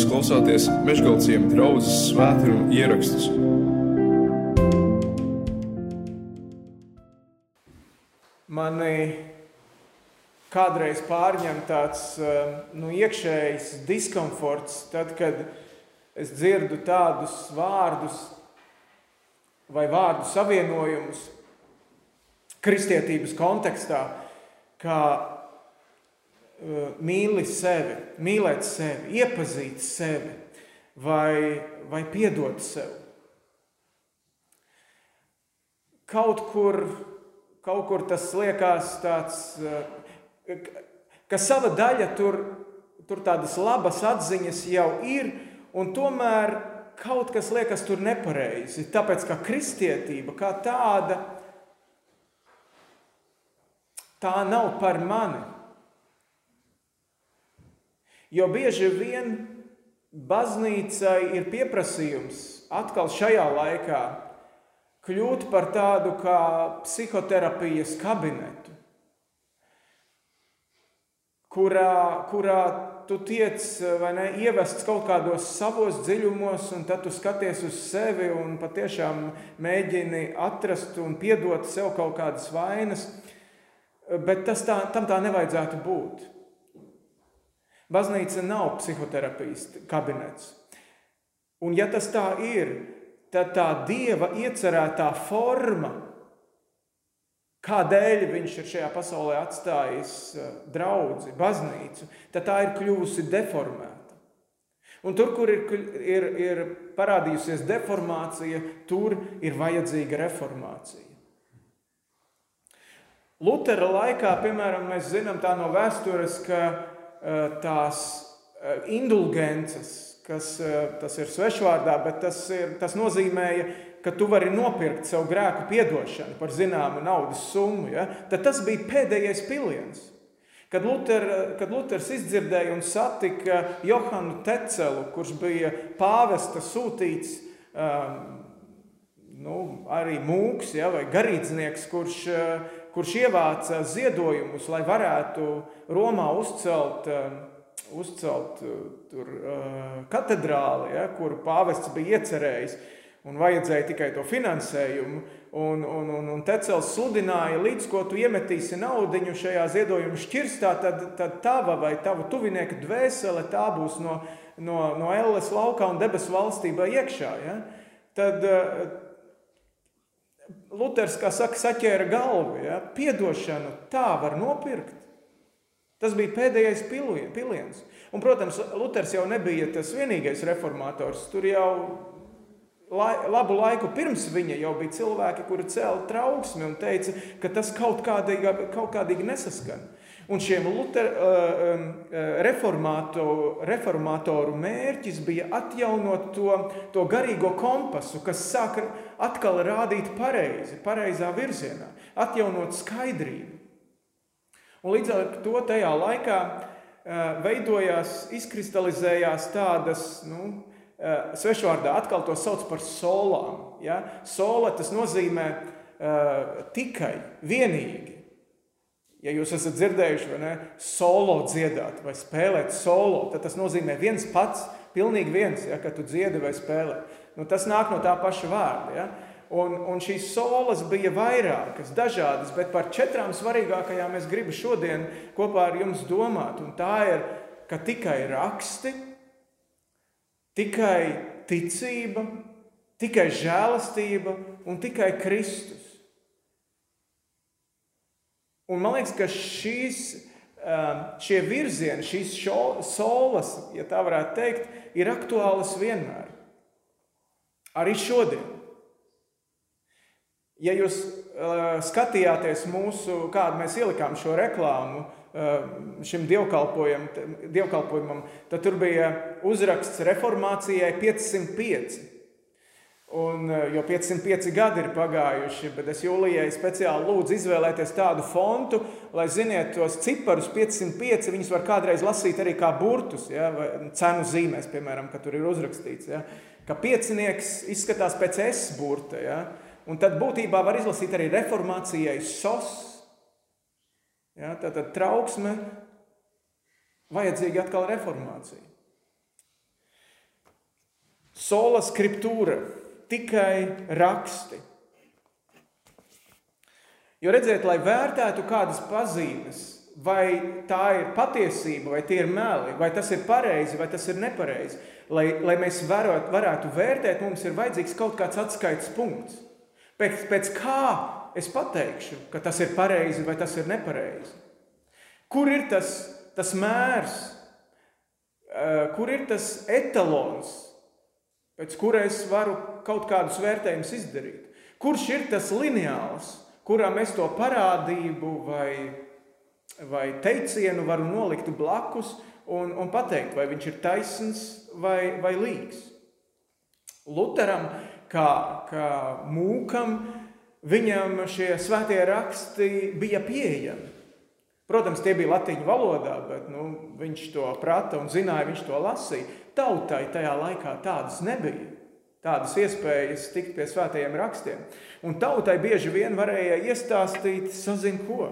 Jūs klausāties Meškāļu draugas svētkrājuma ierakstus. Mani kādreiz pārņem tāds nu, iekšējs diskomforts, tad, kad es dzirdu tādus vārdus vai vārdu savienojumus kristietības kontekstā, kā mīli sevi, mīlēt sevi, iepazīt sevi vai, vai piedot sev. Kaut kur, kaut kur tas liekas tāds, ka sava daļa tur, tur tādas labas atziņas jau ir, un tomēr kaut kas liekas tur nepareizi. Tāpēc kā kristietība, kā tāda, tā nav par mani. Jo bieži vien baznīcai ir pieprasījums atkal šajā laikā kļūt par tādu kā psihoterapijas kabinetu, kurā, kurā tu tiec ne, ievests kaut kādos savos dziļumos, un tad tu skaties uz sevi un patiešām mēģini atrast un piedot sev kaut kādas vainas, bet tas tā, tam tā nevajadzētu būt. Baznīca nav psihoterapijas kabinets. Un ja tas tā ir, tad tā dieva iecerētā forma, kādēļ viņš ir šajā pasaulē atstājis eh, draugu, baznīcu, tad tā ir kļuvusi deformēta. Un tur, kur ir, ir, ir parādījusies deformācija, tur ir vajadzīga reformācija. Lutera laikā, piemēram, mēs zinām no vēstures, ka tās eh, indulgences, kas eh, tas ir svešvārdā, bet tas, ir, tas nozīmēja, ka tu vari nopirkt savu grēku piedošanu par zināmu naudas summu, ja? tad tas bija pēdējais piliens. Kad, Luter, kad Luters izdzirdēja un satika Johanu Tecelu, kurš bija pāvesta sūtīts, um, nu, arī mūks ja, vai garīdznieks, kurš, kurš ievāca ziedojumus, lai varētu Romā uzcelt, um, uzcelt uh, tur, uh, katedrāli, ja, kur pāvests bija iecerējis. Un vajadzēja tikai to finansējumu. Un, un, un, un Tecels sludināja, līdz ko tu iemetīsi naudu šajā ziedojuma šķirstā, tad, tad tava vai tava tuvinieka dvēsele tā būs no, no, no Elles laukā un debesu valstībā iekšā. Ja? Tad, uh, Luters, kā saka, saķēra galvu. Ja? Piedošanu tā var nopirkt. Tas bija pēdējais piliens. Un, protams, Luters jau nebija tas vienīgais reformators. Tur jau lai, labu laiku pirms viņa jau bija cilvēki, kuri cēla trauksmi un teica, ka tas kaut kādīgi, kaut kādīgi nesaskan. Un šiem Luter, uh, um, reformātoru, reformātoru mērķis bija atjaunot to, to garīgo kompasu, kas sāka atkal rādīt pareizi, pareizā virzienā, atjaunot skaidrību. Un līdz ar to tajā laikā uh, veidojās, izkristalizējās tādas, nu, svešvārdā atkal to sauc par solām. Ja? Sola tas nozīmē uh, tikai, vienīgi. Ja jūs esat dzirdējuši, vai ne, solo dziedāt vai spēlēt solo, tad tas nozīmē viens pats, pilnīgi viens, ja, kad tu dziedi vai spēlē. Nu, tas nāk no tā paša vārda. Ja. Un, un šīs solas bija vairākas, dažādas, bet par četrām svarīgākajām es gribu šodien kopā ar jums domāt. Un tā ir, ka tikai raksti, tikai ticība, tikai žēlastība un tikai Kristus. Un man liekas, ka šīs, um, šie virzieni, šīs šo, solas, ja tā varētu teikt, ir aktuālas vienmēr. Arī šodien. Ja jūs uh, skatījāties mūsu, kādu mēs ielikām šo reklāmu uh, šim dievkalpojumam, tad tur bija uzraksts reformācijai 505. Un, eh, jo 505 gadi ir pagājuši, bet es jūlijai speciāli lūdzu izvēlēties tādu fontu, lai ziniet, tos ciparus 505, viņus var kādreiz lasīt arī kā burtus, ja, vai cenu zīmēs, piemēram, ka tur ir uzrakstīts, ja, ka piecinieks izskatās pēc S burta. Ja, un tad būtībā var izlasīt arī reformācijai sos. Ja, tātad trauksme, vajadzīga atkal reformācija. sola scriptūra, tikai raksti. Jo redziet, lai vērtētu kādas pazīmes, vai tā ir patiesība, vai tie ir meli, vai tas ir pareizi, vai tas ir nepareizi, lai, lai mēs varot, varētu vērtēt, mums ir vajadzīgs kaut kāds atskaites punkts. Pēc, pēc kā es pateikšu, ka tas ir pareizi vai tas ir nepareizi? Kur ir tas, tas mērs, eh, kur ir tas etalons, pēc kura es varu kaut kādus vērtējumus izdarīt? Kurš ir tas lineāls? kurām es to parādību vai, vai teicienu varu nolikt blakus un, un pateikt, vai viņš ir taisns vai, vai līgs. Lutheram, kā, kā mūkam, viņam šie svētie raksti bija pieejami. Protams, tie bija latviešu valodā, bet nu, viņš to prata un zināja, viņš to lasīja. Tautai tajā laikā tādas nebija tādas iespējas tikt pie svētajiem rakstiem. Un tautai bieži vien varēja iestāstīt, sazin ko.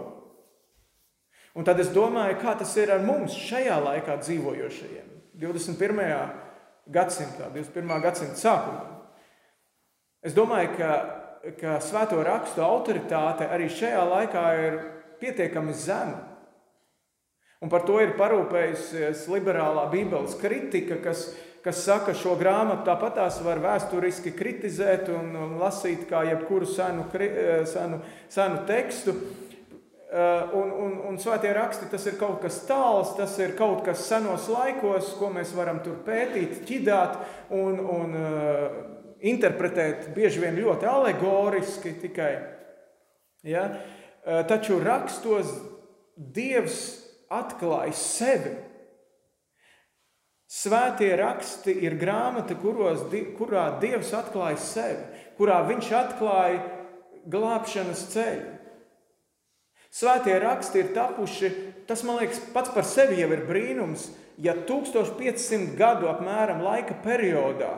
Un tad es domāju, kā tas ir ar mums šajā laikā dzīvojošajiem, 21. gadsimtā, 21. gadsimta sākumā. Es domāju, ka, ka svēto rakstu autoritāte arī šajā laikā ir pietiekami zema. Un par to ir parūpējusies liberālā Bībeles kritika, kas kas saka, šo grāmatu tāpatās var vēsturiski kritizēt un, un lasīt kā jebkuru senu, eh, senu, senu tekstu. Eh, un, un, un svētie raksti tas ir kaut kas tāls, tas ir kaut kas senos laikos, ko mēs varam tur pētīt, ķidāt un, un uh, interpretēt bieži vien ļoti alegoriski tikai. Ja? Uh, taču rakstos Dievs atklāja sevi Svētie raksti ir grāmata, kuros, kurā Dievs atklāja sevi, kurā Viņš atklāja glābšanas ceļu. Svētie raksti ir tapuši, tas man liekas, pats par sevi jau ir brīnums, ja 1500 gadu apmēram laika periodā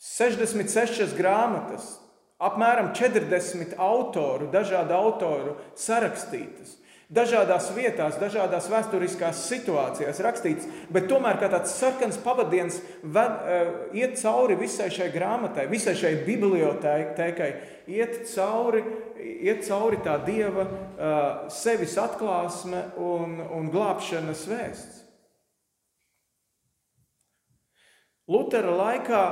66 grāmatas, apmēram 40 autoru, dažādu autoru sarakstītas. Dažādās vietās, dažādās vēsturiskās situācijās rakstīts, bet tomēr kā tāds sarkans pavadiens ved, uh, iet cauri visai šai grāmatai, visai šai bibliotēkai, iet cauri, iet cauri tā dieva uh, sevis atklāsme un, un glābšanas vēsts. Lutera laikā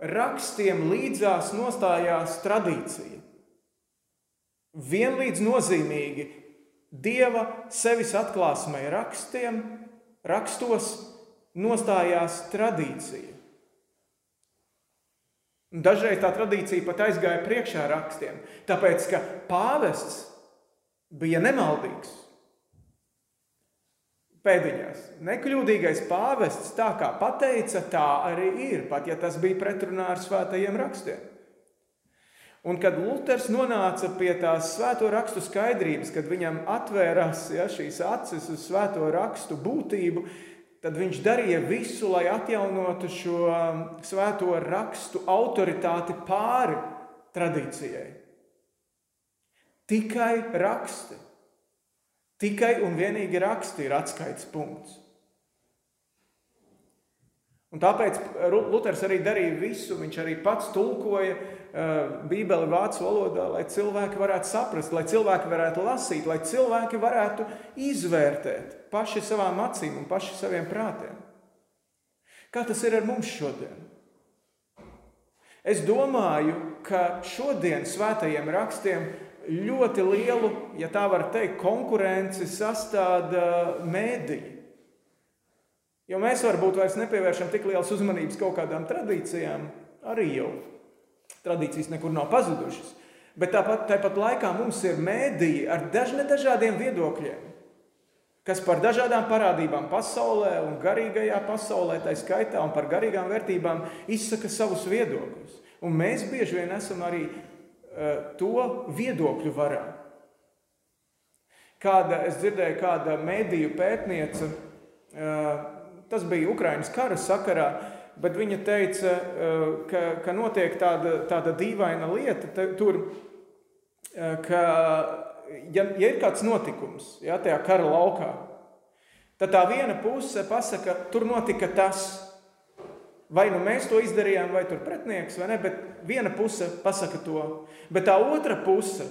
rakstiem līdzās nostājās tradīcija. Vienlīdz nozīmīgi Dieva sevis atklāsmei rakstiem, rakstos nostājās tradīcija. Dažreiz tā tradīcija pat aizgāja priekšā rakstiem, tāpēc ka pāvests bija nemaldīgs. Pēdiņās. Nekļūdīgais pāvests tā kā pateica, tā arī ir, pat ja tas bija pretrunā ar svētajiem rakstiem. Un kad Luters nonāca pie tās svēto rakstu skaidrības, kad viņam atvērās ja, šīs acis uz svēto rakstu būtību, tad viņš darīja visu, lai atjaunotu šo um, svēto rakstu autoritāti pāri tradīcijai. Tikai raksti, tikai un vienīgi raksti ir atskaites punkts. Un tāpēc Luters arī darīja visu. Viņš arī pats tulkoja uh, Bībeli vācu valodā, lai cilvēki varētu saprast, lai cilvēki varētu lasīt, lai cilvēki varētu izvērtēt paši savām acīm un paši saviem prātiem. Kā tas ir ar mums šodien? Es domāju, ka šodien svētajiem rakstiem ļoti lielu, ja tā var teikt, konkurenci sastāda mēdīji. Jo mēs varbūt vairs nepievēršam tik lielas uzmanības kaut kādām tradīcijām, arī jau tradīcijas nekur nav pazudušas. Bet tāpat, tāpat laikā mums ir mēdīji ar dažne dažādiem viedokļiem, kas par dažādām parādībām pasaulē un garīgajā pasaulē, tā skaitā un par garīgām vērtībām, izsaka savus viedokļus. Un mēs bieži vien esam arī uh, to viedokļu varā. Kāda, es dzirdēju, kāda mediju pētniece uh, tas bija Ukraiņas kara sakarā, bet viņa teica, eh, ka, ka notiek tāda, tāda dīvaina lieta te, tur, eh, ka, ja, ja ir kāds notikums ja, tajā kara laukā, tad tā viena puse pasaka, tur notika tas, Vai nu mēs to izdarījām, vai tur pretinieks, vai ne, bet viena puse pasaka to. Bet tā otra puse,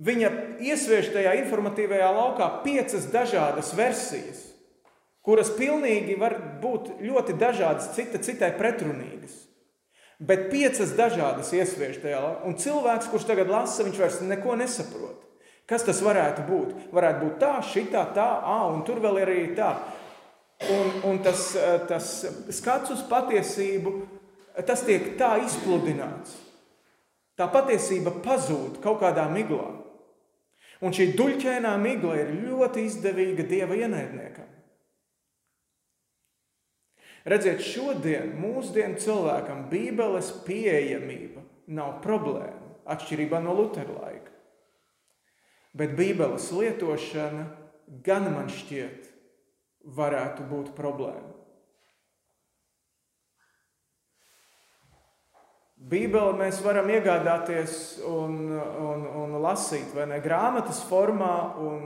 viņa iesviež tajā informatīvajā laukā piecas dažādas versijas, kuras pilnīgi var būt ļoti dažādas, cita citai pretrunīgas. Bet piecas dažādas iesviež tajā laukā. Un cilvēks, kurš tagad lasa, viņš vairs neko nesaprot. Kas tas varētu būt? Varētu būt tā, šitā, tā, ah, un tur vēl ir arī tā. Un, un tas, eh, tas skats uz patiesību, tas tiek tā izpludināts. Tā patiesība pazūd kaut kādā miglā. Un šī duļķēnā migla ir ļoti izdevīga dieva ienaidniekam. Redziet, šodien mūsdienu cilvēkam Bībeles pieejamība nav problēma, atšķirībā no Lutera laika. Bet Bībeles lietošana gan man šķiet varētu būt problēma. Bībeli mēs varam iegādāties un, un, un lasīt, vai ne grāmatas formā, un,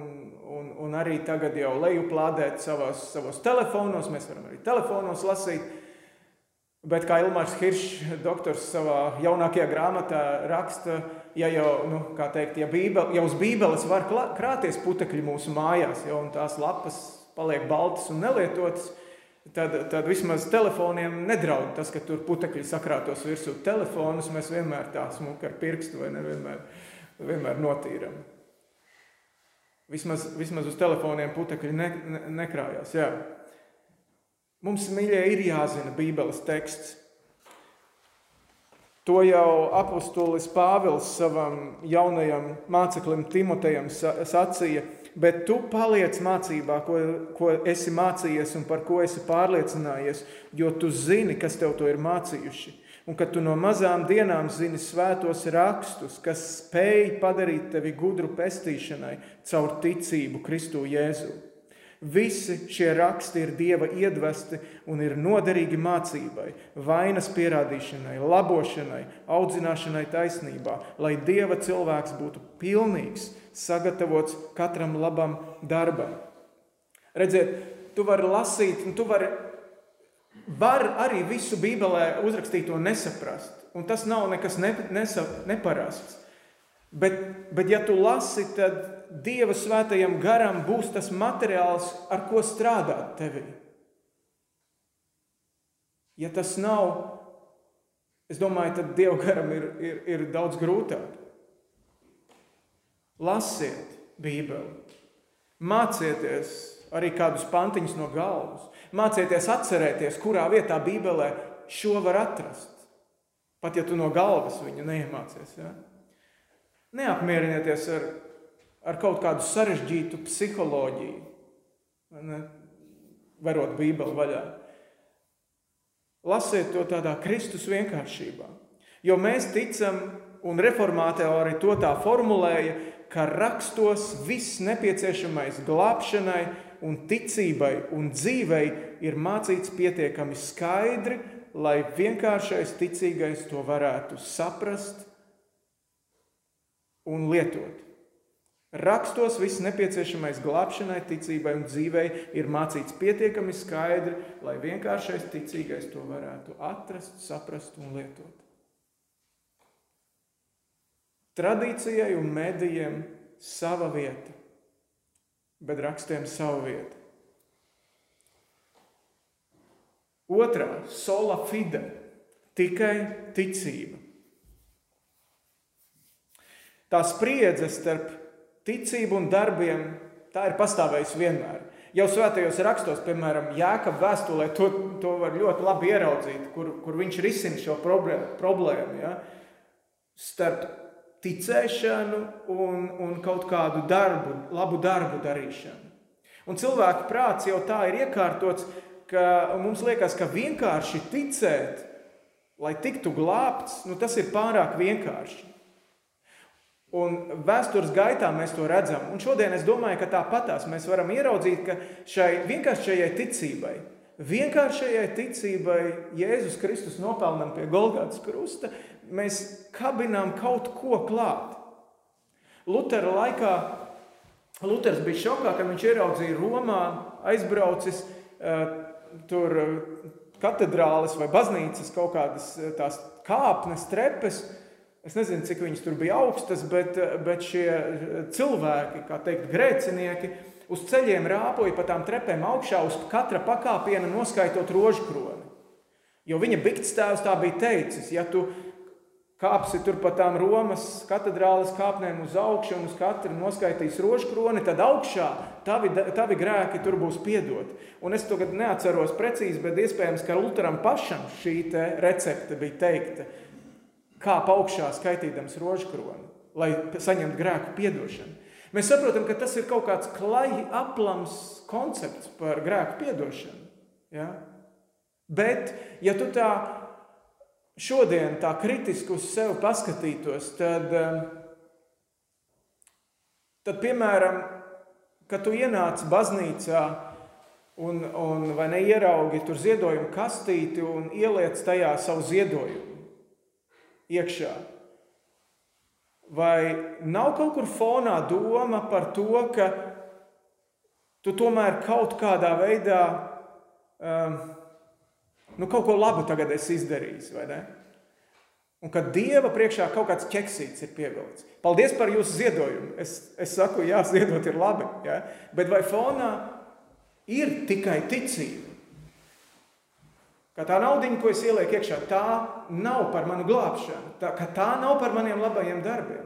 un, un arī tagad jau lejuplādēt savos, savos telefonos. Mēs varam arī telefonos lasīt. Bet kā Ilmārs Hiršs, doktors savā jaunākajā grāmatā raksta, ja jau, nu, kā teikt, ja, bībel, ja uz Bībeles var krāties putekļi mūsu mājās, jau tās lapas paliek baltas un nelietotas, tad, tad vismaz telefoniem nedraud tas, ka tur putekļi sakrātos virsū. Telefonus mēs vienmēr tā smuki ar pirkstu vai nevienmēr vienmēr notīram. Vismaz, vismaz uz telefoniem putekļi ne, ne, nekrājās. Jā. Mums, mīļie, ir jāzina Bībeles teksts. To jau apustulis Pāvils savam jaunajam māceklim Timotejam sacīja, bet tu paliec mācībā, ko, ko esi mācījies un par ko esi pārliecinājies, jo tu zini, kas tev to ir mācījuši. Un ka tu no mazām dienām zini svētos rakstus, kas spēj padarīt tevi gudru pestīšanai caur ticību Kristu Jēzu. Visi šie raksti ir dieva iedvesti un ir noderīgi mācībai, vainas pierādīšanai, labošanai, audzināšanai taisnībā, lai dieva cilvēks būtu pilnīgs, sagatavots katram labam darbam. Redziet, tu vari lasīt, un tu vari var arī visu Bībelē uzrakstīto nesaprast. Un tas nav nekas ne, nesa, neparasts. Bet, bet, ja tu lasi, tad Dieva svētajam garam būs tas materiāls, ar ko strādāt tevī. Ja tas nav, es domāju, tad Dieva garam ir, ir, ir daudz grūtāk. Lasiet Bībeli, mācieties arī kādus pantiņus no galvas, mācieties atcerēties, kurā vietā Bībelē šo var atrast. Pat ja tu no galvas viņu neiemācies. Ja? Neapmierinieties ar ar kaut kādu sarežģītu psiholoģiju, ne, varot Bībeli vaļā. Lasiet to tādā Kristus vienkāršībā. Jo mēs ticam, un reformātori to tā formulēja, ka rakstos viss nepieciešamais glābšanai un ticībai un dzīvei ir mācīts pietiekami skaidri, lai vienkāršais ticīgais to varētu saprast un lietot. Rakstos viss nepieciešamais glābšanai, ticībai un dzīvei ir mācīts pietiekami skaidri, lai vienkāršais ticīgais to varētu atrast, saprast un lietot. Tradīcijai un medijiem sava vieta, bet rakstiem sava vieta. Otrā - sola fide, tikai ticība. Tā spriedze starp Ticība un darbiem tā ir pastāvējusi vienmēr. Jau svētajos rakstos, piemēram, Jēkabā vēstulē, to, to var ļoti labi ieraudzīt, kur, kur viņš risina šo problēmu. Ja? Starp ticēšanu un, un kaut kādu darbu, labu darbu darīšanu. Un cilvēka prāts jau tā ir iekārtots, ka mums liekas, ka vienkārši ticēt, lai tiktu glābts, nu, tas ir pārāk vienkārši. Un vēstures gaitā mēs to redzam. Un šodien es domāju, ka tāpatās mēs varam ieraudzīt, ka šai vienkāršajai ticībai, vienkāršajai ticībai Jēzus Kristus nopelnam pie Golgātas krusta, mēs kabinām kaut ko klāt. Lutera laikā Luters bija šokā, kad viņš ieraudzīja Romā, aizbraucis uh, tur katedrāles vai baznīcas kaut kādas eh, tās kāpnes, trepes. Es nezinu, cik viņas tur bija augstas, bet, bet šie cilvēki, kā teikt, grēcinieki, uz ceļiem rāpoja pa tām trepēm augšā, uz katra pakāpiena noskaitot rožkroni. Jo viņa bikts tēvs tā bija teicis, ja tu kāpsi tur pa tām Romas katedrāles kāpnēm uz augšu un uz katru noskaitīs rožkroni, tad augšā tavi, tavi grēki tur būs piedot. Un es to neatceros precīzi, bet iespējams, ka Lutheram pašam šī recepte bija teikta, kā augšā skaitīdams rožkroni, lai saņemtu grēku piedošanu. Mēs saprotam, ka tas ir kaut kāds klaji aplams koncepts par grēku piedošanu. Ja? Bet, ja tu tā šodien tā kritiski uz sevi paskatītos, tad, tad piemēram, kad tu ienāc baznīcā un, un neieraugi tur ziedojumu kastīti un ieliec tajā savu ziedojumu iekšā, vai nav kaut kur fonā doma par to, ka tu tomēr kaut kādā veidā um, nu, kaut ko labu tagad esi izdarījis, vai ne? Un kad Dieva priekšā kaut kāds ķeksīts ir pievilkts. Paldies par jūsu ziedojumu. Es, es saku, jā, ziedot ir labi, ja? bet vai fonā ir tikai ticība? Ka tā naudiņa, ko es ielieku iekšā, tā nav par manu glābšanu, tā, tā nav par maniem labajiem darbiem.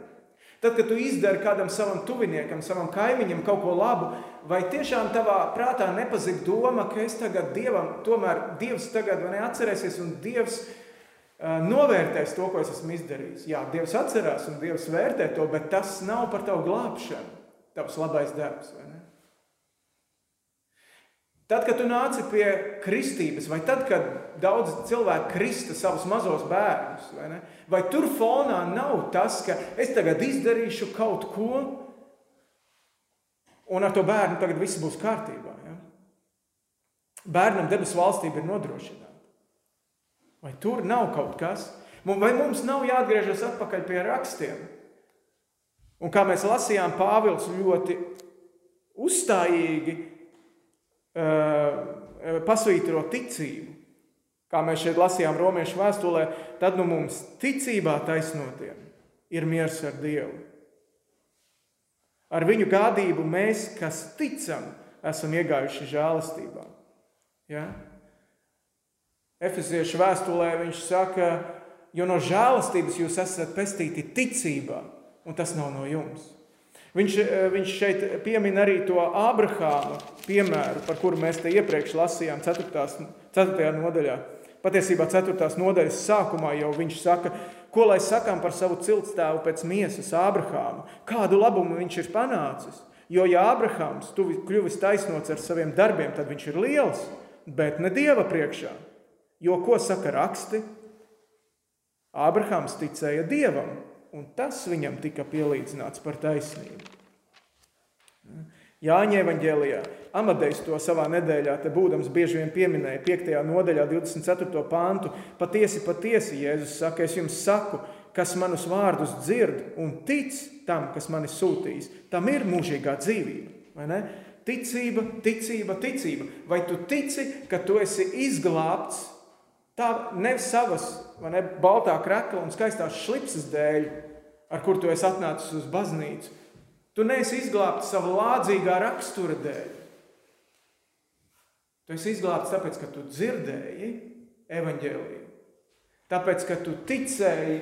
Tad, kad tu izdari kādam savam tuviniekam, savam kaimiņam kaut ko labu, vai tiešām tavā prātā nepazīst doma, ka es tagad dievam, tomēr Dievs tagad man atcerēsies un Dievs uh, novērtēs to, ko es esmu izdarījis. Jā, Dievs atcerās un Dievs vērtē to, bet tas nav par tavu glābšanu, tavs labais darbs. Tad, kad tu nāci pie kristības, vai tad, kad daudz cilvēku krista savus mazos bērnus, vai, ne? vai tur fonā nav tas, ka es tagad izdarīšu kaut ko, un ar to bērnu tagad viss būs kārtībā. Ja? Bērnam debesu valstība ir nodrošināta. Vai tur nav kaut kas? Vai mums nav jāatgriežas atpakaļ pie rakstiem? Un kā mēs lasījām, Pāvils ļoti uzstājīgi pasvītro ticību. Kā mēs šeit lasījām Romiešu vēstulē, tad nu mums ticībā taisnotiem ir miers ar Dievu. Ar viņu gādību mēs, kas ticam, esam iegājuši žēlastībā. Ja? Efeziešu vēstulē viņš saka, jo no žēlastības jūs esat pestīti ticībā, un tas nav no jums. Viņš, eh, viņš šeit piemin arī to Ābrahāma piemēru, par kuru mēs te iepriekš lasījām 4. 4. nodaļā. Patiesībā 4. nodaļas sākumā jau viņš saka, ko lai sakām par savu ciltstāvu pēc miesas Ābrahāmu, kādu labumu viņš ir panācis. Jo, ja Ābrahāms kļuvis taisnots ar saviem darbiem, tad viņš ir liels, bet ne Dieva priekšā. Jo ko saka raksti? Ābrahāms ticēja Dievam, un tas viņam tika pielīdzināts par taisnību. Jāņa evanģēlijā Amadejs to savā nedēļā, te būdams bieži vien pieminēja 5. nodaļā, 24. pāntu. Patiesi, patiesi, Jēzus saka, es jums saku, kas manus vārdus dzird un tic tam, kas mani sūtīs, tam ir mūžīgā dzīvība. Ticība, ticība, ticība. Vai tu tici, ka tu esi izglābts tā nevis savas ne, baltā krekla un skaistās šlipses dēļ, ar kur tu esi atnācis uz baznīcu. Tu neesi izglābts sava lādzīgā rakstura dēļ. Tu esi izglābts tāpēc, ka tu dzirdēji evaņģēlīju. Tāpēc, ka tu ticēji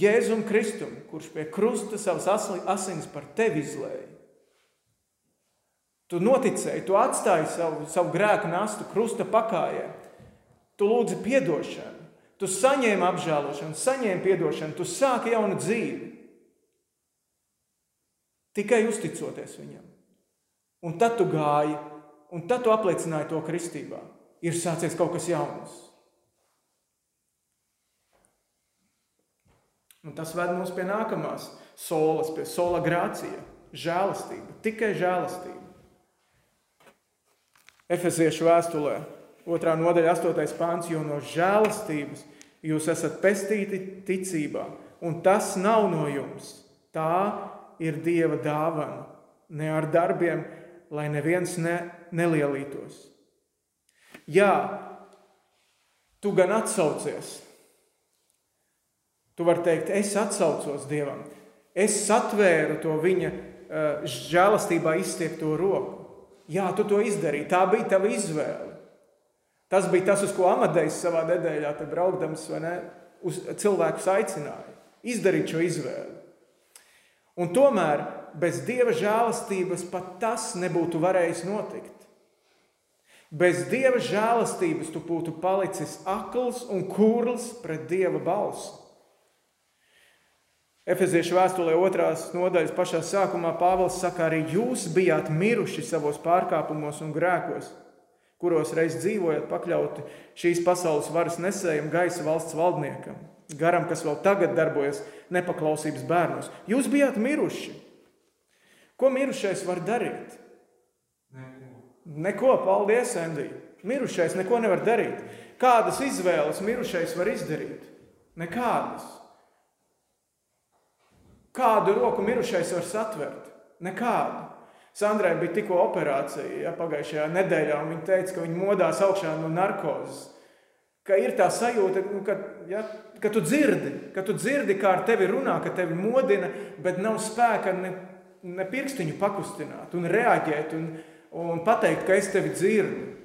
Jēzum Kristum, kurš pie krusta savas asinis par tevi izlēja. Tu noticēji, tu atstāji savu, savu grēku nastu krusta pakājai. Tu lūdzi atdošanu, tu saņēmi apžēlošanu, saņēmi atdošanu, tu sāki jaunu dzīvi. Tikai uzticoties viņam. Un tad tu gāji, un tad tu apliecināji to kristībā. Ir sācies kaut kas jauns. Un tas ved mums pie nākamās solas, pie sola grācija, žēlastība, tikai žēlastība. Efeziešu vēstulē Otrā nodaļa, 8. pāns, jo no žēlastības jūs esat pestīti ticībā, un tas nav no jums. Tā ir Dieva dāvana, ne ar darbiem, lai neviens ne, nelielītos. Jā, tu gan atsaucies. Tu vari teikt, es atsaucos Dievam. Es satvēru to viņa uh, žēlastībā izstiepto roku. Jā, tu to izdarīji. Tā bija tava izvēle. Tas bija tas, uz ko Amadejs savā nedēļā braukdams ne, uz cilvēku aicināja. Izdarīt šo izvēli. Un tomēr bez dieva žēlastības pat tas nebūtu varējis notikt. Bez dieva žēlastības tu būtu palicis akls un kurls pret dieva balsi. Efeziešu vēstulē otrās nodaļas pašā sākumā Pāvils saka, arī jūs bijāt miruši savos pārkāpumos un grēkos, kuros reiz dzīvojat pakļauti šīs pasaules varas nesējam gaisa valsts valdniekam, garam, kas vēl tagad darbojas nepaklausības bērnos. Jūs bijāt miruši. Ko mirušais var darīt? Neko, neko paldies, Endija. Mirušais neko nevar darīt. Kādas izvēles mirušais var izdarīt? Nekādas. Kādu roku mirušais var satvert? Nekādu. Sandrai bija tikko operācija ja, pagājušajā nedēļā, un viņa teica, ka viņa modās augšā no narkozes. Ka ir tā sajūta, nu, ka, ja, ka tu dzirdi, ka tu dzirdi, kā ar tevi runā, ka tevi modina, bet nav spēka ne, ne pirkstiņu pakustināt un reaģēt un, un pateikt, ka es tevi dzirdu.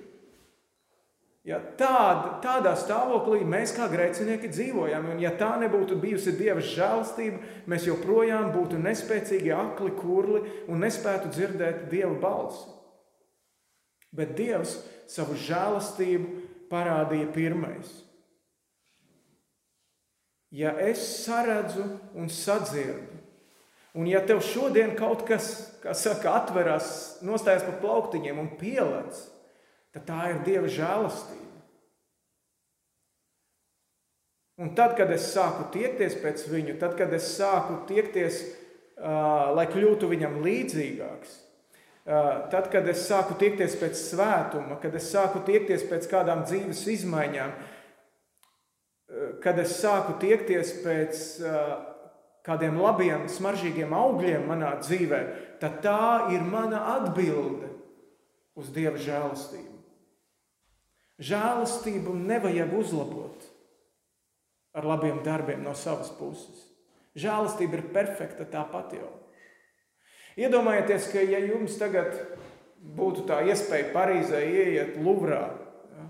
Ja tād, tādā stāvoklī mēs kā grēcinieki dzīvojam, un ja tā nebūtu bijusi Dieva žēlastība, mēs joprojām būtu nespēcīgi, akli, kurli un nespētu dzirdēt Dieva balsi. Bet Dievs savu žēlastību parādīja pirmais. Ja es saredzu un sadzirdu, un ja tev šodien kaut kas, kā saka, atveras, nostājas pa plauktiņiem un pielēc, tad tā ir Dieva žēlastība. Un tad, kad es sāku tiekties pēc viņu, tad, kad es sāku tiekties, uh, lai kļūtu viņam līdzīgāks, uh, tad, kad es sāku tiekties pēc svētuma, kad es sāku tiekties pēc kādām dzīves izmaiņām, uh, kad es sāku tiekties pēc kādiem labiem, smaržīgiem augļiem manā dzīvē, tad tā ir mana atbilde uz Dieva žēlastību. Žēlastību nevajag uzlabot ar labiem darbiem no savas puses. Žēlastība ir perfekta tāpat jau. Iedomājieties, ka ja jums tagad būtu tā iespēja Parīzē ieiet Luvrā ja,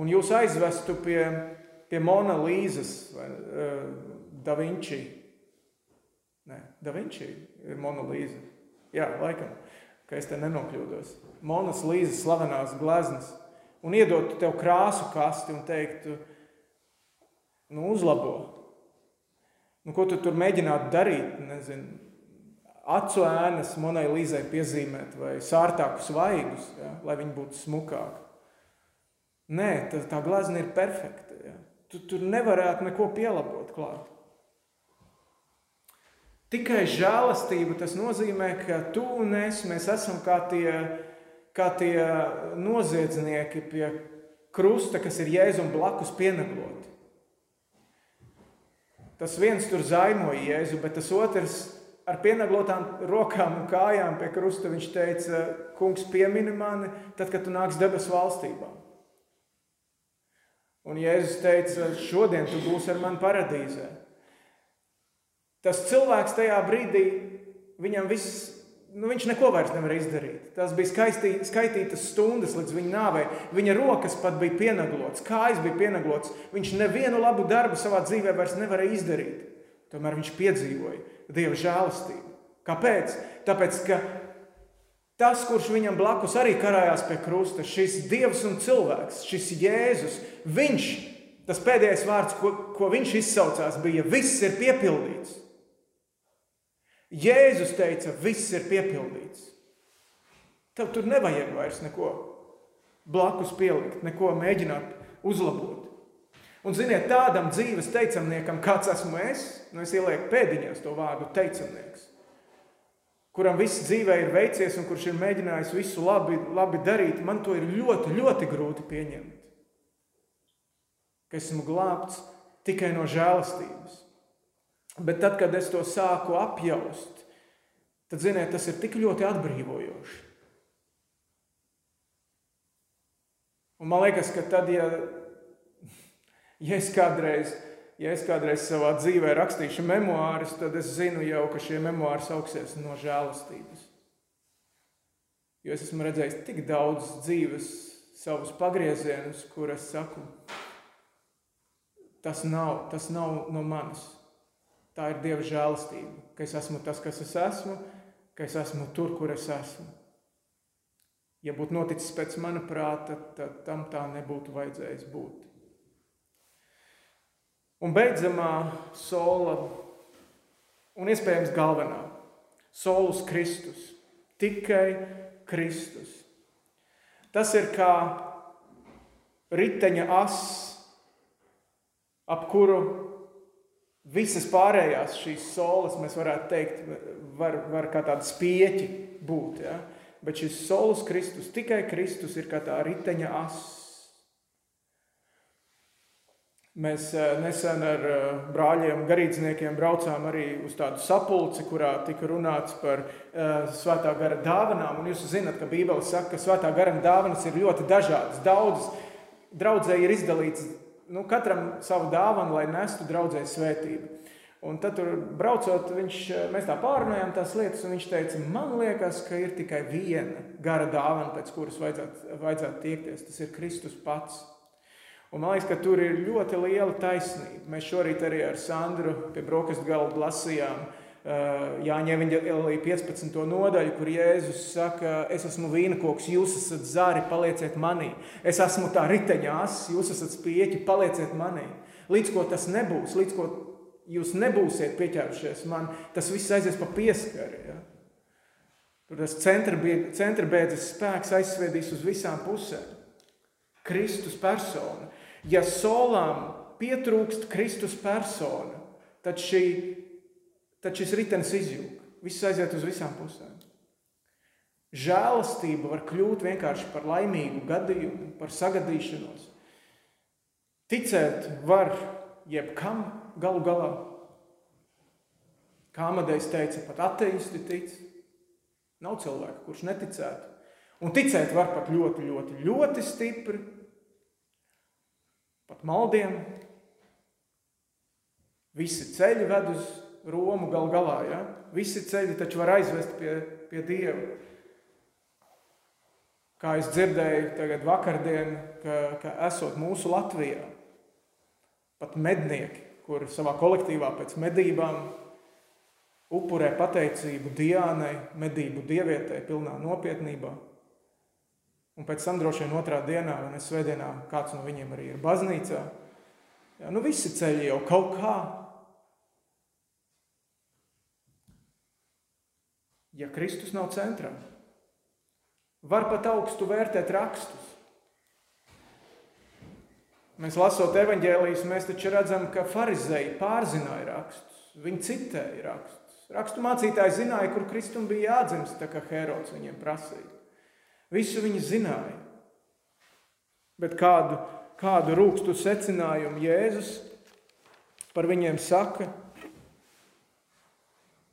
un jūs aizvestu pie, pie Mona Līzes vai uh, Da Vinci. Nē, Da Vinci ir Mona Līza. Jā, laikam, ka es te nenokļūdos. Monas Līzes slavenās gleznas un iedotu tev krāsu kasti un teiktu, nu, uzlabo. Nu, ko tu tur mēģinātu darīt? Nezinu, acu ēnas monai līzai piezīmēt vai sārtākus vaigus, ja, lai viņi būtu smukāki. Nē, tā, tā glazna ir perfekta. Ja. Tu tur nevarētu neko pielabot klāt. Tikai žēlastība tas nozīmē, ka tu un es mēs esam kā tie kā tie noziedznieki pie krusta, kas ir jēzum blakus pienegloti. Tas viens tur zaimoja jēzu, bet tas otrs ar pieneglotām rokām un kājām pie krusta viņš teica, kungs piemini mani, tad, kad tu nāks debesu valstībā. Un Jēzus teica, šodien tu būsi ar mani paradīzē. Tas cilvēks tajā brīdī, viņam viss nu, viņš neko vairs nevar izdarīt. Tas bija skaistī, skaitītas stundas līdz viņa nāvei. Viņa rokas pat bija pienaglotas, kājas bija pienaglotas. Viņš nevienu labu darbu savā dzīvē vairs nevarēja izdarīt. Tomēr viņš piedzīvoja Dieva žēlastību. Kāpēc? Tāpēc, ka tas, kurš viņam blakus arī karājās pie krusta, šis Dievs un cilvēks, šis Jēzus, viņš, tas pēdējais vārds, ko, ko viņš izsaucās, bija: Viss ir piepildīts. Jēzus teica, viss ir piepildīts. Tev tur nevajag vairs neko blakus pielikt, neko mēģināt uzlabot. Un, ziniet, tādam dzīves teicamniekam, kāds esmu es, nu es ielieku pēdiņās to vārdu teicamnieks, kuram viss dzīvē ir veicies un kurš ir mēģinājis visu labi, labi darīt, man to ir ļoti, ļoti grūti pieņemt. Ka esmu glābts tikai no žēlastības. Bet tad, kad es to sāku apjaust, tad, ziniet, tas ir tik ļoti atbrīvojoši. Un man liekas, ka tad, ja, ja es kādreiz, ja es kādreiz savā dzīvē rakstīšu memoārus, tad es zinu jau, ka šie memoāri sauksies no žēlastības. Jo es esmu redzējis tik daudz dzīves, savus pagriezienus, kur es saku, tas nav, tas nav no manis. Tā ir Dieva žēlastība, ka es esmu tas, kas es esmu, ka es esmu tur, kur es esmu. Ja būtu noticis pēc mana prāta, tad tam tā nebūtu vajadzējis būt. Un beidzamā sola, un iespējams galvenā, solus Kristus, tikai Kristus. Tas ir kā riteņa ass, ap kuru visas pārējās šīs solas, mēs varētu teikt, var, var kā tādi spieķi būt. Ja? Bet šis solis Kristus, tikai Kristus ir kā tā riteņa ass. Mēs eh, nesen ar eh, brāļiem, garīdzniekiem braucām arī uz tādu sapulci, kurā tika runāts par uh, svētā gara dāvanām. Un jūs zināt, ka Bībele saka, ka svētā gara dāvanas ir ļoti dažādas. Daudzas draudzēji ir izdalīts nu, katram savu dāvanu, lai nestu draudzē svētību. Un tad, tur braucot, viņš, mēs tā pārunājām tās lietas, un viņš teica, man liekas, ka ir tikai viena gara dāvana, pēc kuras vajadzētu, vajadzētu tiekties. Tas ir Kristus pats. Un man liekas, ka tur ir ļoti liela taisnība. Mēs šorīt arī ar Sandru pie brokastu galda lasījām Jāņa Evanģelija 15. nodaļu, kur Jēzus saka, es esmu vīnakoks, jūs esat zāri, palieciet manī. Es esmu tā riteņās, jūs esat spieķi, palieciet manī. Līdz ko tas nebūs, līdz ko jūs nebūsiet pieķērušies man, tas viss aizies pa pieskari. Ja? Tur tas centra beidzas spēks aizsviedīs uz visām pusēm. Kristus persona. Ja solām pietrūkst Kristus persona, tad šī tad šis ritenis izjūg. Viss aiziet uz visām pusēm. Žēlastība var kļūt vienkārši par laimīgu gadījumu, par sagadīšanos. Ticēt var jebkam galu galā. Kā Amadejs teica, pat ateisti tic. Nav cilvēka, kurš neticētu. Un ticēt var pat ļoti, ļoti, ļoti stipri. Pat maldiem. Visi ceļi ved uz Romu gal galā. Ja? Visi ceļi taču var aizvest pie, pie Dieva. Kā es dzirdēju tagad vakardien, ka, ka esot mūsu Latvijā, pat mednieki, kur savā kolektīvā pēc medībām upurē pateicību Diānai, medību dievietē, pilnā nopietnībā. Un pēc tam droši vien otrā dienā, vai ne svētdienā, kāds no viņiem arī ir baznīcā. Jā, nu visi ceļi jau kaut kā ja Kristus nav centrā. Var pat augstu vērtēt rakstus. Mēs lasot evanģēlijas, mēs taču redzam, ka farizēji pārzināja rakstus, viņi citēja rakstus. Rakstu mācītāji zināja, kur Kristum bija jādzimst, tā kā Herods viņiem prasīja. Visu viņi zināja. Bet kādu, kādu rūkstu secinājumu Jēzus par viņiem saka,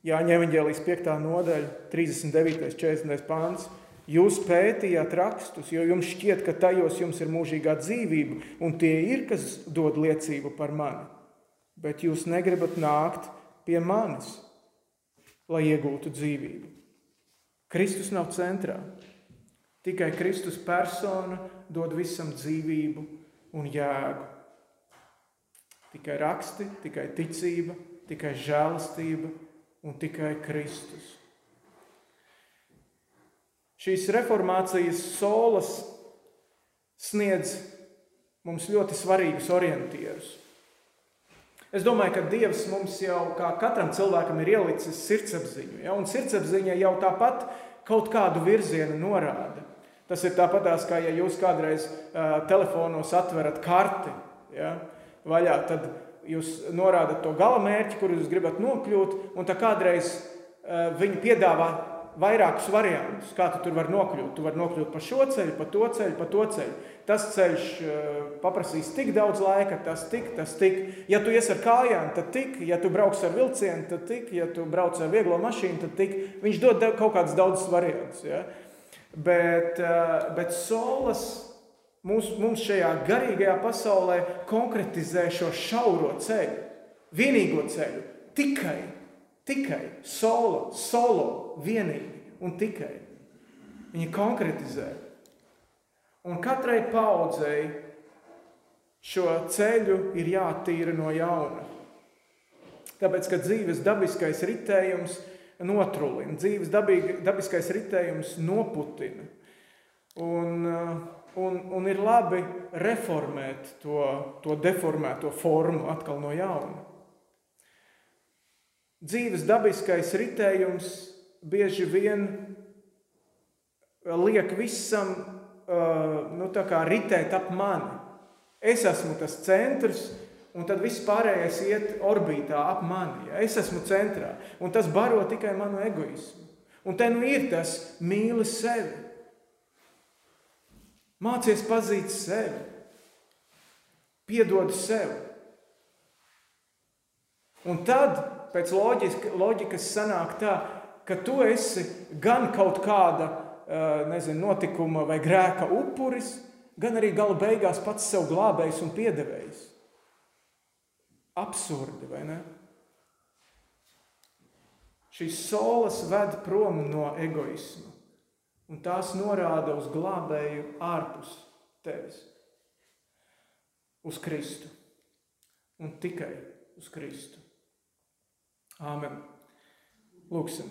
Jāņa Evangelijas 5. nodaļa, 39. 40. pāns. Jūs pētījāt rakstus, jo jums šķiet, ka tajos jums ir mūžīgā dzīvība, un tie ir, kas dod liecību par mani. Bet jūs negribat nākt pie manis, lai iegūtu dzīvību. Kristus nav centrā. Tikai Kristus persona dod visam dzīvību un jēgu. Tikai raksti, tikai ticība, tikai žēlastība un tikai Kristus. Šīs reformācijas solas sniedz mums ļoti svarīgus orientierus. Es domāju, ka Dievs mums jau kā katram cilvēkam ir ielicis sirdsapziņu, ja? un sirdsapziņa jau tāpat kaut kādu virzienu norāda. Tas ir tāpat kā ja jūs kādreiz uh, telefonos atverat karti ja? vaļā, tad jūs norādat to gala mērķi, kur jūs gribat nokļūt, un tā kādreiz uh, viņi piedāvā vairākus variantus, kā tu tur vari nokļūt. Tu vari nokļūt pa šo ceļu, pa to ceļu, pa to ceļu. Tas ceļš uh, paprasīs tik daudz laika, tas tik, tas tik. Ja tu ies ar kājām, tad tik, ja tu brauc ar vilcienu, tad tik, ja tu brauc ar vieglo mašīnu, tad tik. Viņš dod kaut kādus daudzus variantus. Ja? Bet, uh, bet solas mums, mums šajā garīgajā pasaulē konkretizē šo šauro ceļu, vienīgo ceļu, tikai, tikai solo, solo, vienīgi un tikai. Viņi konkretizē. Un katrai paudzei šo ceļu ir jātīra no jauna. Tāpēc, ka dzīves dabiskais ritējums notrulina, dzīves dabīga, dabiskais ritējums noputina. Un, un, un ir labi reformēt to, to deformēto formu atkal no jauna. Dzīves dabiskais ritējums bieži vien liek visam nu, ritēt ap mani. Es esmu tas centrs, un tad viss pārējais iet orbītā ap mani. Ja? Es esmu centrā, un tas baro tikai manu egoismu. Un te nu ir tas mīli sevi. Mācies pazīt sevi, piedod sev. Un tad, pēc loģikas, loģikas sanāk tā, ka tu esi gan kaut kāda nezinu, notikuma vai grēka upuris, gan arī gala beigās pats sev glābējs un piedevējs. Absurdi, vai ne? Šīs solis ved prom no egoisma, un tās norāda uz glābēju ārpus tevis, uz Kristu un tikai uz Kristu. Āmen. Lūksim.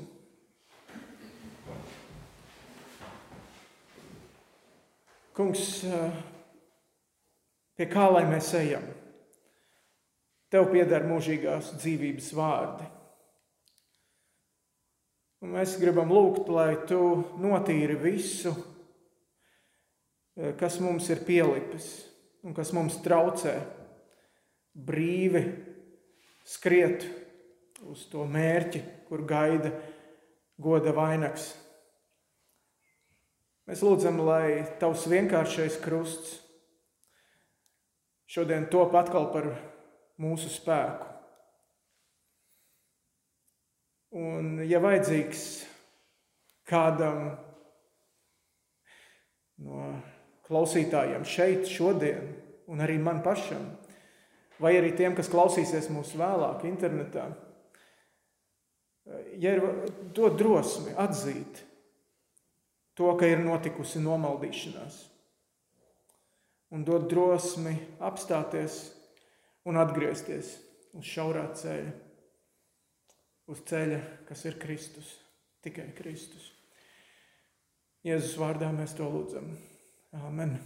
Kungs, pie kā lai mēs ejam? Tev pieder mūžīgās dzīvības vārdi. Un mēs gribam lūgt, lai tu notīri visu, kas mums ir pielipis un kas mums traucē brīvi skriet uz to mērķi, kur gaida goda vainags. Mēs lūdzam, lai tavs vienkāršais krusts šodien top atkal par mūsu spēku. Un, ja vajadzīgs kādam no klausītājiem šeit, šodien, un arī man pašam, vai arī tiem, kas klausīsies mūsu vēlāk, internetā, ja ir dot drosmi atzīt, to, ka ir notikusi nomaldīšanās. Un dot drosmi apstāties un atgriezties uz šaurā ceļa, uz ceļa, kas ir Kristus, tikai Kristus. Jēzus vārdā mēs to lūdzam. Āmen!